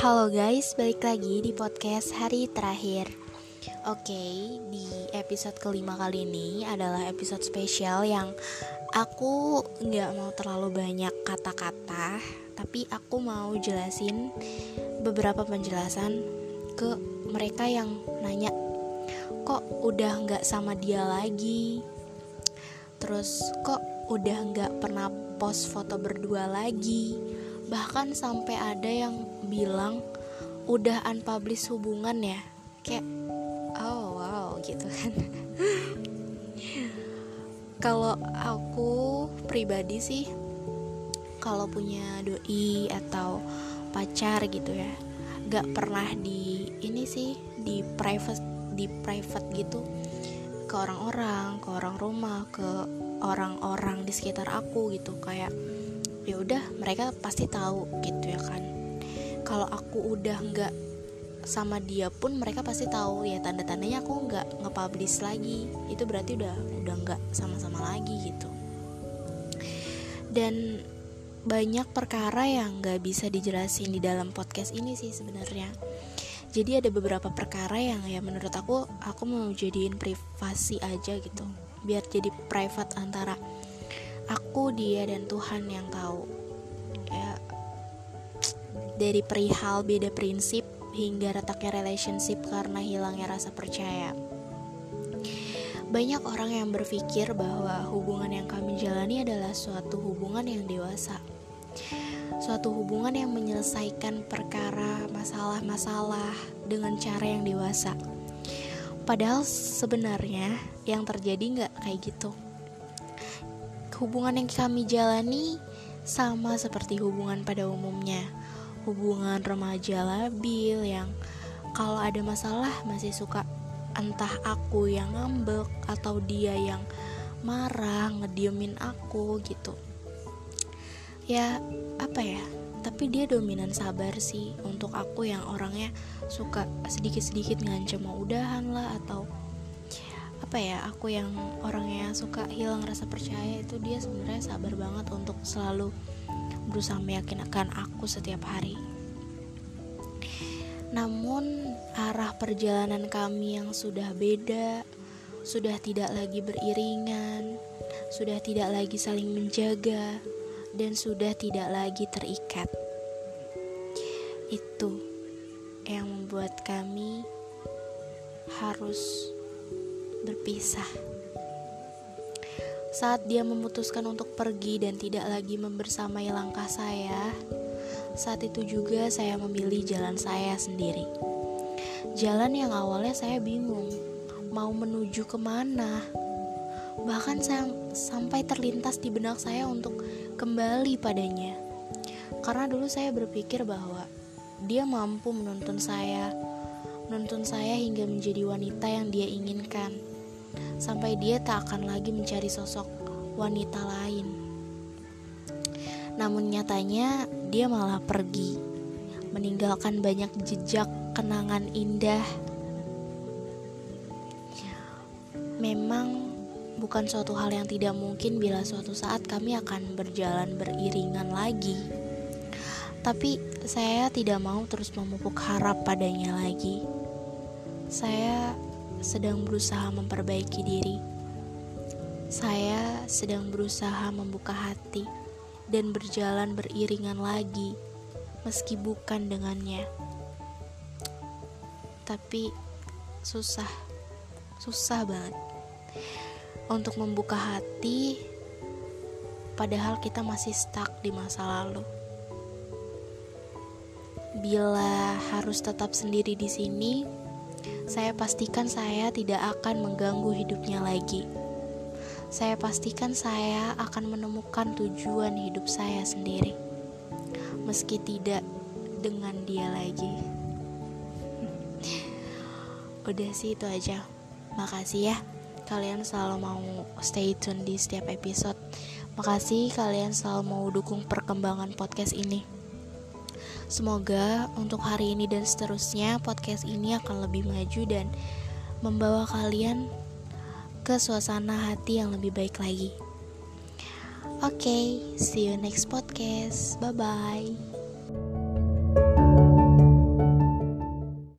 Halo guys, balik lagi di podcast hari terakhir. Oke, di episode kelima kali ini adalah episode spesial yang aku nggak mau terlalu banyak kata-kata, tapi aku mau jelasin beberapa penjelasan ke mereka yang nanya, kok udah nggak sama dia lagi, terus kok udah nggak pernah post foto berdua lagi bahkan sampai ada yang bilang udah unpublish hubungan ya. Kayak oh wow gitu kan. Kalau aku pribadi sih kalau punya doi atau pacar gitu ya gak pernah di ini sih di private di private gitu. Ke orang-orang ke orang rumah ke orang-orang di sekitar aku gitu. Kayak ya udah mereka pasti tahu gitu ya kan. Kalau aku udah nggak sama dia pun mereka pasti tahu ya tanda-tandanya aku nggak nge-publish lagi. Itu berarti udah udah nggak sama-sama lagi gitu. Dan banyak perkara yang nggak bisa dijelasin di dalam podcast ini sih sebenarnya. Jadi ada beberapa perkara yang ya menurut aku aku mau jadiin privasi aja gitu. Biar jadi private antara aku dia dan Tuhan yang tahu. Ya dari perihal beda prinsip hingga retaknya relationship karena hilangnya rasa percaya. Banyak orang yang berpikir bahwa hubungan yang kami jalani adalah suatu hubungan yang dewasa. Suatu hubungan yang menyelesaikan perkara masalah-masalah dengan cara yang dewasa. Padahal sebenarnya yang terjadi nggak kayak gitu hubungan yang kami jalani sama seperti hubungan pada umumnya. Hubungan remaja labil yang kalau ada masalah masih suka entah aku yang ngambek atau dia yang marah ngediemin aku gitu. Ya, apa ya? Tapi dia dominan sabar sih untuk aku yang orangnya suka sedikit-sedikit ngancam mau udahan lah atau apa ya aku yang orangnya suka hilang rasa percaya itu dia sebenarnya sabar banget untuk selalu berusaha meyakinkan aku setiap hari. Namun arah perjalanan kami yang sudah beda sudah tidak lagi beriringan sudah tidak lagi saling menjaga dan sudah tidak lagi terikat. Itu yang membuat kami harus berpisah. Saat dia memutuskan untuk pergi dan tidak lagi membersamai langkah saya, saat itu juga saya memilih jalan saya sendiri. Jalan yang awalnya saya bingung, mau menuju ke mana. Bahkan saya sampai terlintas di benak saya untuk kembali padanya. Karena dulu saya berpikir bahwa dia mampu menuntun saya, menuntun saya hingga menjadi wanita yang dia inginkan sampai dia tak akan lagi mencari sosok wanita lain. Namun nyatanya dia malah pergi, meninggalkan banyak jejak kenangan indah. Memang bukan suatu hal yang tidak mungkin bila suatu saat kami akan berjalan beriringan lagi. Tapi saya tidak mau terus memupuk harap padanya lagi. Saya sedang berusaha memperbaiki diri. Saya sedang berusaha membuka hati dan berjalan beriringan lagi, meski bukan dengannya. Tapi susah, susah banget untuk membuka hati, padahal kita masih stuck di masa lalu. Bila harus tetap sendiri di sini, saya pastikan saya tidak akan mengganggu hidupnya lagi. Saya pastikan saya akan menemukan tujuan hidup saya sendiri, meski tidak dengan dia lagi. Udah sih, itu aja. Makasih ya, kalian selalu mau stay tune di setiap episode. Makasih kalian selalu mau dukung perkembangan podcast ini. Semoga untuk hari ini dan seterusnya podcast ini akan lebih maju dan membawa kalian ke suasana hati yang lebih baik lagi. Oke, okay, see you next podcast. Bye bye.